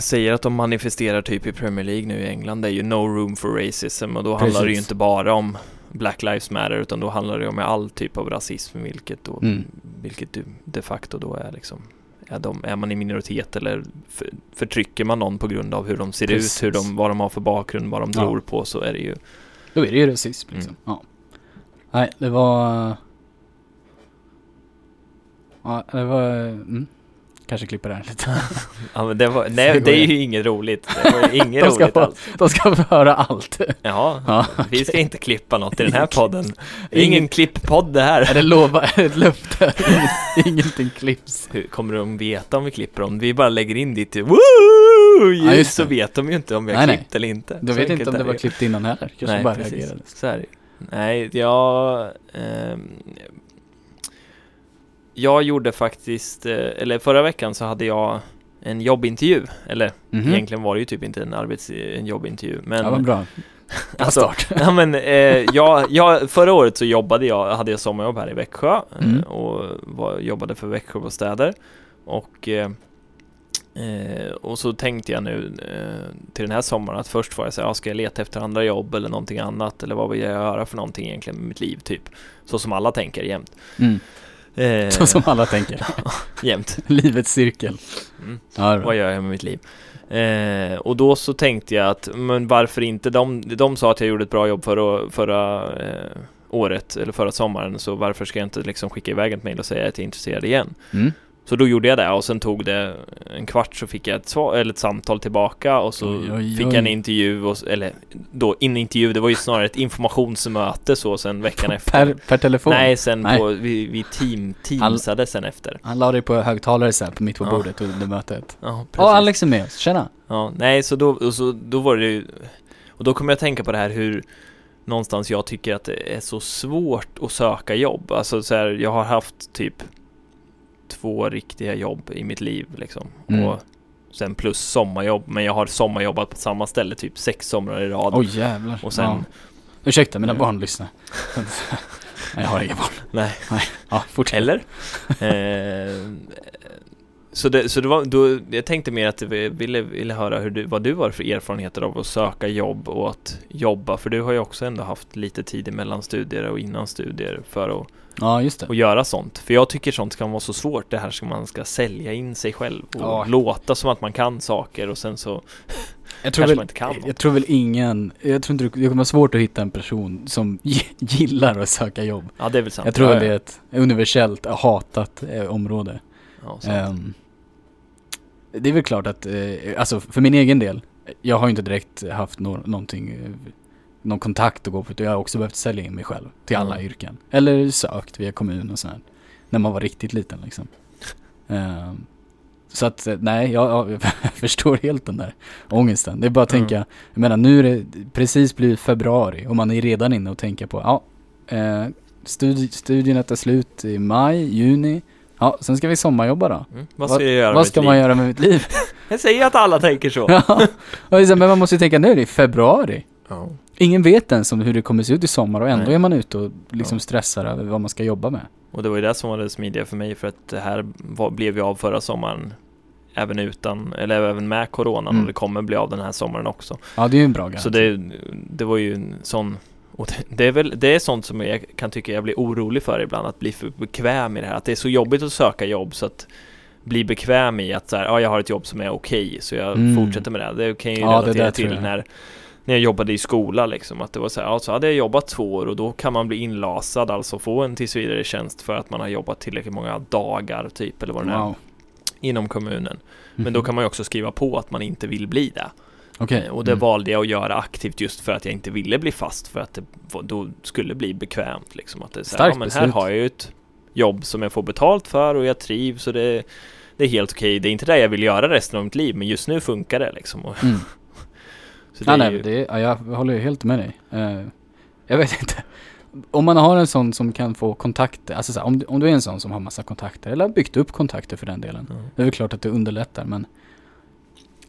säger att de manifesterar typ i Premier League nu i England, det är ju no room for racism och då handlar det ju inte bara om Black Lives Matter utan då handlar det om all typ av rasism, vilket då, Mm. vilket de facto då är liksom är, de, är man i minoritet eller för, förtrycker man någon på grund av hur de ser Precis. ut, hur de, vad de har för bakgrund, vad de Ja. tror på så är det ju Då är det ju rasism liksom. Mm. Ja. Nej, det var... Ja, det var... Mm. Kanske klipper det här lite. Ja, men det, var, Så nej, det är ju inget roligt. Det var ju inget De roligt få- alls. De ska få höra allt. Ja, Ja, vi ska inte klippa något i den här podden. Det är ingen klipp-podd det här. Är det lova, är det ett löfte? Ingenting klipps. Hur kommer de veta om vi klipper om vi bara lägger in ditt woo Ja, just så det. vet de ju inte om vi har Nej, nej. klippt eller inte. Så vet inte om det var klippt innan heller. Kanske Nej, bara precis. reagerade. Så är det ju. Nej, jag... ehm, jag gjorde faktiskt, eh, eller förra veckan så hade jag en jobbintervju. Eller Mhm. egentligen var det ju typ inte en arbets... en jobbintervju. Men Ja, vad bra. Bra Alltså, start. Ja men, eh, jag, jag, förra året så jobbade jag, hade jag sommarjobb här i Växjö Mm. eh, och var, jobbade för Växjö Bostäder och eh, eh, och så tänkte jag nu eh, till den här sommaren att först var jag såhär, ja, ska jag leta efter andra jobb eller någonting annat eller vad vill jag göra för någonting egentligen med mitt liv typ Så som alla tänker jämt Mm. Eh, Så som alla tänker. Jämt Livets cirkel. mm. Ja. Vad gör jag med mitt liv? Eh, och då så tänkte jag att, men varför inte? De, de sa att jag gjorde ett bra jobb förra, förra eh, året, eller förra sommaren, så varför ska jag inte liksom skicka iväg ett mejl och säga att jag är intresserad igen? Mm. Så då gjorde jag det och sen tog det en kvart så fick jag ett, svar, eller ett samtal tillbaka och så Oj, oj, fick oj. jag en intervju, och, eller då en intervju, det var ju snarare ett informationsmöte så sen veckan efter. Per, per telefon? Nej, sen Nej. på, vi, vi team, teamsade sen efter. Han la dig på högtalare här på mitt på Ja. bordet under mötet. Ja, precis. Alex är med oss. Tjena. Ja, nej, så då, och så, då var det ju, och då kommer jag tänka på det här hur någonstans jag tycker att det är så svårt att söka jobb. Alltså så här, jag har haft typ två riktiga jobb i mitt liv liksom. Mm. Och sen plus sommarjobb, men jag har sommarjobbat på samma ställe typ sex somrar i rad. Oj jävlar. och sen, Ja. Ursäkta, mina barn lyssnar. Nej, jag har inga barn. nej, Ja, fortsätt. eller? eh, så det, så det var, då, jag tänkte mer att jag ville, ville höra hur du, vad du har för erfarenheter av att söka jobb och att jobba, för du har ju också ändå haft lite tid mellan studier och innan studier för att, Ja, just det. att göra sånt. För jag tycker sånt kan vara så svårt, det här ska man ska sälja in sig själv och Ja. låta som att man kan saker och sen så Jag tror, väl, man inte kan något. jag tror väl ingen, jag tror inte det kommer vara svårt att hitta en person som gillar att söka jobb. Ja, det är väl sant. Jag tror ja, det är ett universellt hatat eh, område. Ja. Ehm, det är väl klart att, eh, alltså för min egen del, jag har ju inte direkt haft nå någonting, eh, någon kontakt att gå på, jag har också behövt sälja in mig själv till alla Mm. yrken. Eller sökt via kommun och sådär. När man var riktigt liten liksom. Ehm, så att, eh, nej, jag, jag förstår helt den där ångesten. Det är bara att Mm. tänka, jag menar nu är det precis blivit februari och man är redan inne och tänker på, ja, eh, studi studierna tar slut i maj, juni. Ja, sen ska vi sommarjobba då. Mm. Vad ska jag göra Vad ska liv? man göra med mitt liv? Jag säger att alla tänker så. ja, här, men man måste ju tänka nu, det är februari. Ja. Ingen vet ens om hur det kommer se ut i sommar och ändå Nej. är man ute och liksom Ja. stressar över vad man ska jobba med. Och det var ju det som var det smidiga för mig för att det här var, blev ju av förra sommaren även utan, eller även med coronan Mm. och det kommer bli av den här sommaren också. Ja, det är ju en bra garanti. Så det, det var ju en sån och det- det är väl det är sånt som jag kan tycka jag blir orolig för ibland, att bli för bekväm i det här. Att det är så jobbigt att söka jobb så att bli bekväm i att så här, ja, jag har ett jobb som är okej, så jag Mm. fortsätter med det. Det kan jag ju Ja, relatera till jag. när, när jag jobbade i skola liksom. Att det var så här, ja, så hade jag jobbat två år och då kan man bli inlasad, alltså få en tillsvidare tjänst för att man har jobbat tillräckligt många dagar typ, eller vad det är, Wow. inom kommunen. Men då Mhm. kan man ju också skriva på att man inte vill bli det. Okej. Eh, Och det Mm. valde jag att göra aktivt just för att jag inte ville bli fast för att det då skulle bli bekvämt liksom. Att det är så här, ja, men här har jag ju ett jobb som jag får betalt för och jag trivs och det, det är helt okej. Det är inte det jag vill göra resten av mitt liv men just nu funkar det liksom. Mm. så är nej, ju, det ja, jag håller ju helt med dig. Eh, jag vet inte. Om man har en sån som kan få kontakter, alltså så här, om, du- om du är en sån som har massa kontakter, eller har byggt upp kontakter för den delen. ja. Det är väl klart att det underlättar, men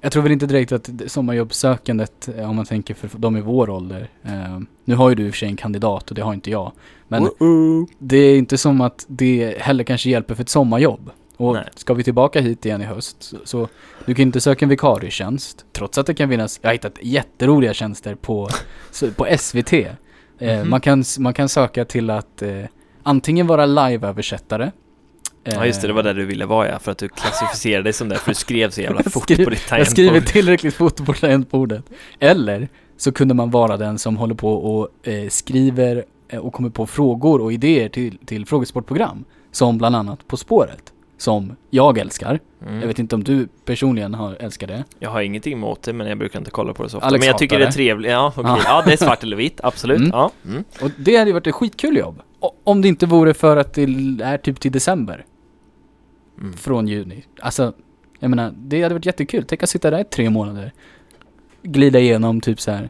jag tror väl inte direkt att det- sommarjobbsökandet, eh, om man tänker för de i vår ålder, eh, nu har ju du i och för sig en kandidat och det har inte jag, men Uh-oh. det är inte som att det heller kanske hjälper för ett sommarjobb. Och Nej. ska vi tillbaka hit igen i höst, så, så du kan inte söka en vikarietjänst, trots att det kan finnas, jag har hittat jätteroliga tjänster på, på SVT. Eh, Mhm. man, kan, man kan söka till att eh, antingen vara liveöversättare. Ja just det, det var Eh, där du ville vara ja, för att du klassificerade dig som det, för du skrev så jävla fort på ditt Jag skriver tangentbord. tillräckligt fort på tangentbordet. Eller så kunde man vara den som håller på och eh, skriver eh, och kommer på frågor och idéer till, till frågesportprogram. Som bland annat På spåret. Som jag älskar. Mm. Jag vet inte om du personligen har älskar det. Jag har ingenting emot det, men jag brukar inte kolla på det så ofta. Alex men jag tycker det är trevligt. Ja, okej. Ja. Ja, det är svart eller vitt. Absolut. Mm. Ja. Mm. Och det hade ju varit ett skitkul jobb. Om det inte vore för att det är typ till december. Mm. Från juni. Alltså, jag menar, det hade varit jättekul. Tänk att sitta där i tre månader. Glida igenom typ så här.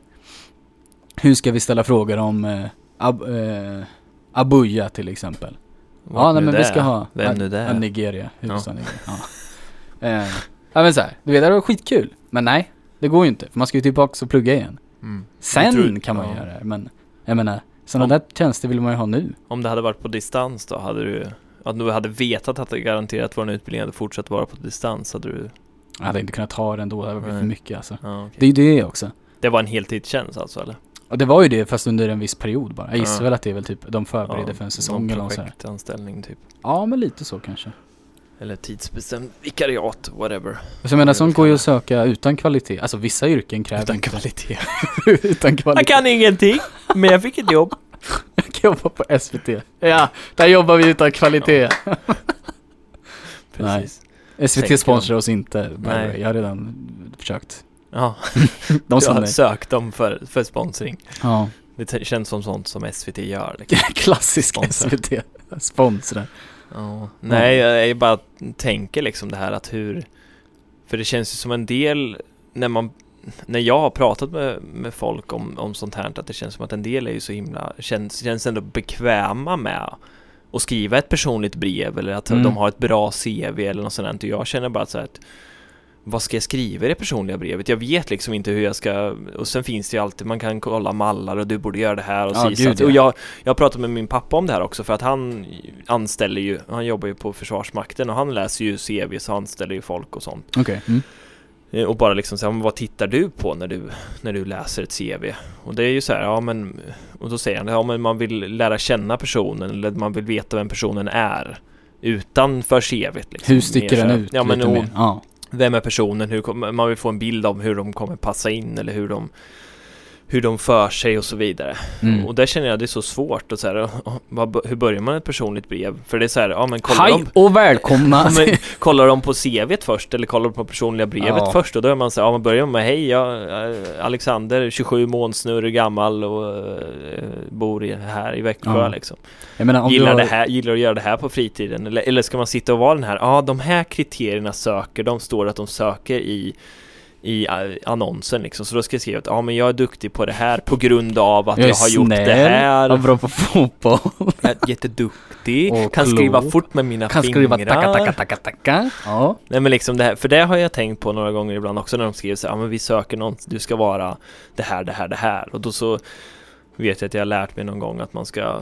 Hur ska vi ställa frågor om eh, ab, eh, Abuja till exempel? Vart ja, nej, men det vi ska ha Vem nu det är. Nigeria, huvudstaden Nigeria. Ja. Eh, ja men så här, du vet det var skitkul. Men nej, det går ju inte. För man ska ju tillbaka och plugga igen. Mm. Sen tror- kan man ja. göra det. Men jag menar, sådana där tjänster vill man ju ha nu. Om det hade varit på distans då, hade du... Att du hade vetat att det garanterat var en utbildning hade fortsatt vara på distans, hade du... Jag hade inte kunnat ta det ändå, det hade blivit för mycket alltså. Ja, okej. Det är ju det också. Det var en heltidstjänst alltså, eller? Och det var ju det fast under en viss period bara. Jag gissar Ja. väl att det är väl typ, de förbereder Ja, för en säsong eller något projektanställning typ. Ja men lite så kanske. Eller tidsbestämd vikariat, whatever. Så jag menar sånt går ju att söka utan kvalitet. Alltså vissa yrken kräver Utan inte kvalitet. utan kvalitet. Jag kan ingenting, men jag fick ett jobb. Jag kan jobba på SVT. Ja, där jobbar vi utan kvalitet. Nej. Precis. SVT Sänker sponsrar oss inte. Nej. Jag har redan försökt. Ja, De du som har sökt dem för, för sponsring. Ja, Det känns som sånt som SVT gör. Liksom. klassisk Sponsor. SVT. Sponsrar. Ja. Nej, jag, jag bara tänker liksom det här att hur... För det känns ju som en del när man... När jag har pratat med, med folk om, om sånt här, att det känns som att en del är ju så himla... Känns, känns ändå bekväma med att skriva ett personligt brev eller att Mm. de har ett bra CV eller något sånt där. Och jag känner bara så här att vad ska jag skriva i det personliga brevet? Jag vet liksom inte hur jag ska... Och sen finns det ju alltid, man kan kolla mallar och du borde göra det här och Ja, gud, så. Och ja. jag, jag har pratat med min pappa om det här också för att han anställer ju, han jobbar ju på Försvarsmakten och han läser ju CV så han anställer ju folk och sånt. Okej. Mm. Eh, Och bara liksom men vad tittar du på när du, när du läser ett CV? Och det är ju så här, ja men, och då säger han, ja men man vill lära känna personen eller man vill veta vem personen är utanför CVt liksom. Hur sticker den ut Ja men och? Ja vem är personen? Hur man vill få en bild av hur de kommer passa in eller hur de hur de för sig och så vidare. Mm. Och där känner jag det är så svårt och så här, vad, hur börjar man ett personligt brev? För det är så här, ja men kollar Hej de, och välkomna! men, kollar de på CVt först eller kollar de på personliga brevet Ja. först? Och då är man så här, ja man börjar med hej, jag är Alexander, 27 månsnurr gammal och eh, bor i, här i Växjö Ja. liksom. Menar Gillar, har, det här, gillar att göra det här på fritiden? Eller, eller ska man sitta och vara den här, ja de här kriterierna söker, de står att de söker i i eh, annonsen liksom, så då ska jag skriva att ja men jag är duktig på det här på grund av att jag jag, är har gjort det här. Och bra på fotboll, Jag är jätteduktig, Och kan skriva klok. fort med mina kan fingrar. skriva tacka tacka tacka tacka. Ja. Nej men liksom det här, för det har jag tänkt på några gånger ibland också när de skriver så ja men vi söker någon, du ska vara det här, det här, det här. Och då så vet jag att jag har lärt mig någon gång att man ska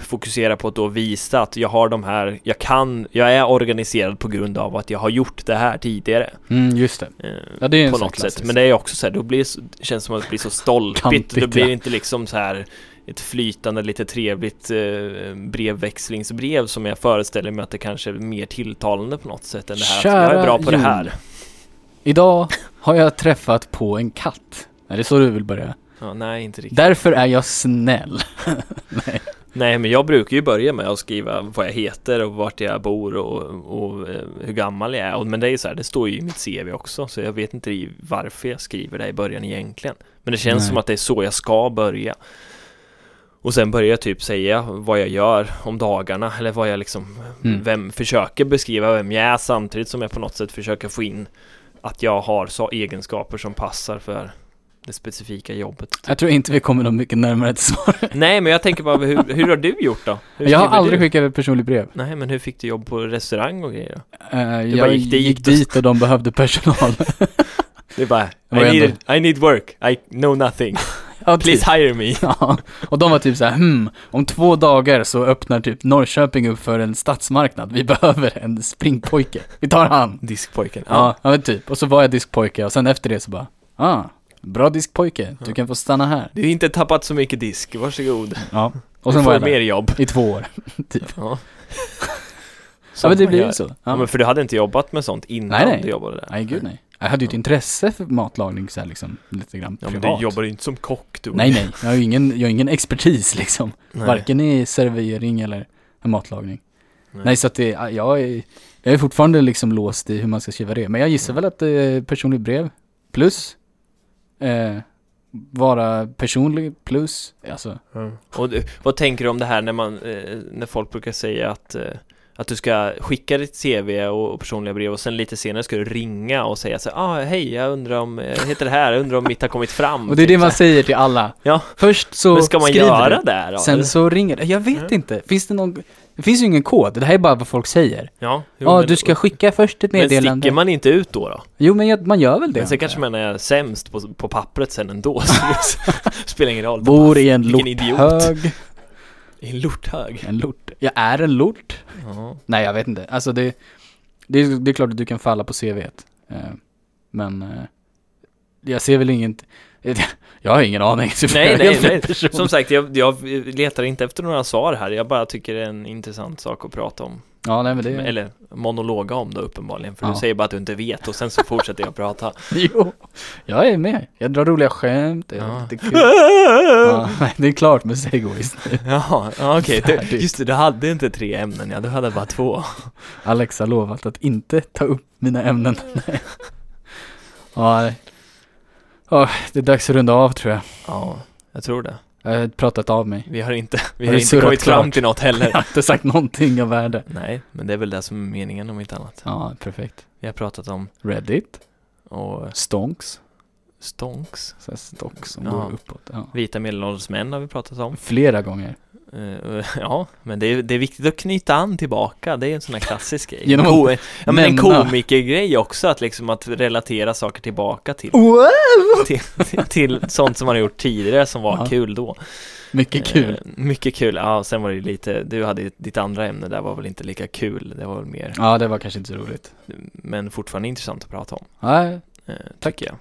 fokusera på att då visa att jag har de här, jag kan, jag är organiserad på grund av att jag har gjort det här tidigare. Mm, just det. eh, Ja, det är på något sätt. Men det är också så här, då blir det, det känns som att det blir så stolpigt. Kantigt, det blir ja. inte liksom så här ett flytande, lite trevligt eh, brevväxlingsbrev som jag föreställer mig att det kanske är mer tilltalande på något sätt än det här att jag Kära är bra på det Jon. här. Idag har jag träffat på en katt. Är det så du vill börja? Ja, nej, inte riktigt. Därför är jag snäll. Nej. Nej, men jag brukar ju börja med att skriva vad jag heter och vart jag bor och, och eh, hur gammal jag är. Men det är ju så här, det står ju i mitt CV också, så jag vet inte varför jag skriver det i början egentligen. Men det känns Nej. som att det är så jag ska börja. Och sen börjar jag typ säga vad jag gör om dagarna, eller vad jag liksom, Mm. vem, försöker beskriva vem jag är samtidigt som jag på något sätt försöker få in att jag har så egenskaper som passar för det specifika jobbet. Jag tror inte vi kommer något mycket närmare ett svar. Nej, men jag tänker bara, hur, hur har du gjort då? Hur Jag har aldrig du? skickat personligt brev. Nej, men hur fick du jobb på restaurang och grejer då? Bara jag gick gick, dit dit, och- de behövde personal. Det är bara, I need, I need work, I know nothing, ja, typ. please hire me. Ja, och de var typ så här, hmm, om två dagar så öppnar typ Norrköping upp för en stadsmarknad. Vi behöver en springpojke. Vi tar han. Diskpojken. Ja, ja men typ. Och så var jag diskpojke och sen efter det så bara, ah, bra diskpojke, du kan få stanna här. Du har inte tappat så mycket disk, varsågod. Ja, och sen du var får jag mer där jobb. i två år, typ. Ja. Ja men det blir ju så. Ja. Ja. men för du hade inte jobbat med sånt innan Nej, nej. du jobbade där? Nej, gud nej. Jag hade ju ett intresse för matlagning så här liksom, lite grann Ja, men du jobbar ju inte som kock du. Nej, nej. Jag har ju ingen, jag har ingen expertis liksom. Nej. Varken i servering eller matlagning. Nej. Nej, så att det, jag är, jag är fortfarande liksom låst i hur man ska skriva det. Men jag gissar väl att det är personligt brev plus eh, vara personlig plus, alltså. Ja. Och du, vad tänker du om det här när man, eh, när folk brukar säga att, eh, att du ska skicka ditt CV och, personliga brev och sen lite senare ska du ringa och säga så ah, hej, jag undrar om, eh, jag heter det här, jag undrar om mitt har kommit fram. Och det är typ det man så säger till alla. Ja. Först så här. Men ska man skriver göra du, det här sen eller? så ringer det. Jag vet Mm. inte. Finns det någon, det finns ju ingen kod. Det här är bara vad folk säger. Ja, jo, Ja, men- du ska skicka först ett Men meddelande. sticker man inte ut då? då? Jo, men jag, man gör väl det. Men sen kanske man är sämst på, på pappret sen ändå, så det spelar ingen roll. Bor i en Vilken idiot. lorthög. I en lorthög. En lort. Jag är en lort. Ja. Nej, jag vet inte. Alltså det, det, är, det är klart att du kan falla på CVt. Eh, men eh, jag ser väl inget, jag har ingen aning. Nej, nej, nej. person. Som sagt, jag, jag letar inte efter några svar här. Jag bara tycker det är en intressant sak att prata om. Ja, nej men det, Eller monologa om då uppenbarligen. För Ja. du säger bara att du inte vet och sen så fortsätter jag prata. jo. Jag är med. Jag drar roliga skämt, det är Ja. lite kul. Ja, det är klart med segways ja, okej. Du- Färdigt. Just det, du hade inte tre ämnen, ja. Du hade bara två. Alex har lovat att inte ta upp mina ämnen. Nej. Ja, Ja, det är dags att runda av tror jag. Ja, jag tror det. Jag har pratat av mig. Vi har inte, vi Har har inte kommit fram till något Jag heller. har inte sagt någonting av värde. Nej, men det är väl det som är meningen om inte annat. Ja, perfekt. Vi har pratat om Reddit, och stonks, stonks. så här stocks som Ja. går uppåt. Ja. Vita medelålders män har vi pratat om. Flera gånger. Eh, ja, men det är, det är viktigt att knyta an tillbaka. Det är en sån här klassisk grej. Genom Ko- ja, men en komikergrej också, att liksom att relatera saker tillbaka till, Wow! till, till, sånt som man har gjort tidigare som var Ja. kul då. Mycket kul. Eh, mycket kul. Ja, sen var det lite, du hade ditt andra ämne där var väl inte lika kul. Det var väl mer, Ja, det var kanske inte så roligt. men fortfarande intressant att prata om. Nej, Eh, Tack. tycker jag.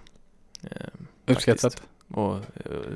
Eh, uppskattat. Och eh,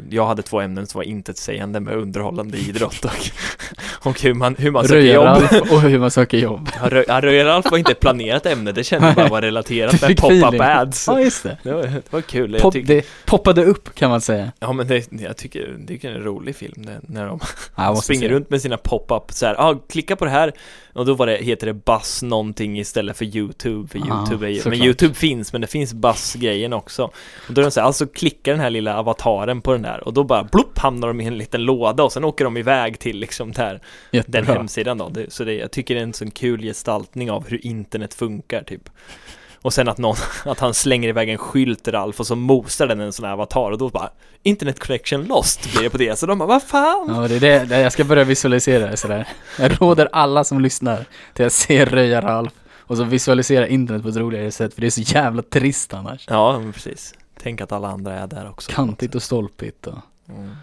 jag hade två ämnen som var intetsägande med underhållande idrott och, och hur man, hur man söker jobb. Och hur man söker jobb. Ja, Rö- ja, Röjaralf var inte ett planerat ämne, det kände jag bara var relaterat med pop-up ads. Ja, just det. Det var, det var kul. Pop, det poppade upp kan man säga. ja, men det, jag tycker, det är en rolig film det, när de Ja, springer runt med sina pop-up så här, ja, ah, klicka på det här och då var det, heter det Buzz någonting istället för YouTube, för Ja, YouTube är ju, men såklart. YouTube finns, men det finns Buzz-grejen också. Och då är de så här, alltså klickar den här lilla avataren på den där och då bara blopp hamnar de i en liten låda och sen åker de iväg till liksom där, den Jättebra. hemsidan då. Det, så det, jag tycker det är en sån kul gestaltning av hur internet funkar typ. Och sen att någon, att han slänger iväg en skylt Ralf och så mosar den en sån här avatar och då bara Internet connection lost blir det på det. Så de bara, vad fan? Ja, det är det, jag ska börja visualisera det sådär. Jag råder alla som lyssnar till att se Röjaralf och så visualisera internet på ett roligare sätt för det är så jävla trist annars. Ja, men precis. Tänk att alla andra är där också. Kantigt och stolpigt och... Mm.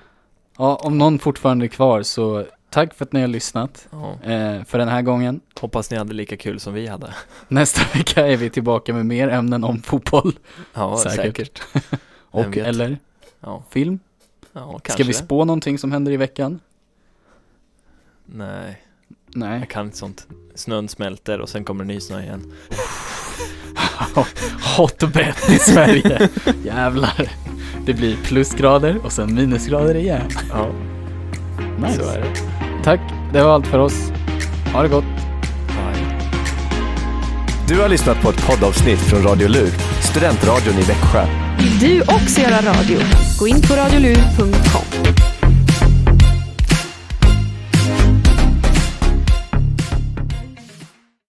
Ja, om någon fortfarande är kvar så tack för att ni har lyssnat Ja. eh, för den här gången. Hoppas ni hade lika kul som vi hade. Nästa vecka är vi tillbaka med mer ämnen om fotboll Ja, Säkert. säkert. Och eller Ja, film. ja Ska vi spå någonting som händer i veckan? Nej, Nej. jag kan inte sånt. Snön smälter och sen kommer ny snö igen. Hotbed i Sverige. Jävlar. Det blir plusgrader och sen minusgrader igen. Ja, Nice. så är det. Tack, det var allt för oss. Ha det gott. Bye. Du har lyssnat på ett poddavsnitt från Radio Lur, studentradion i Växjö. Vill du också göra radio? Gå in på radiolur.com.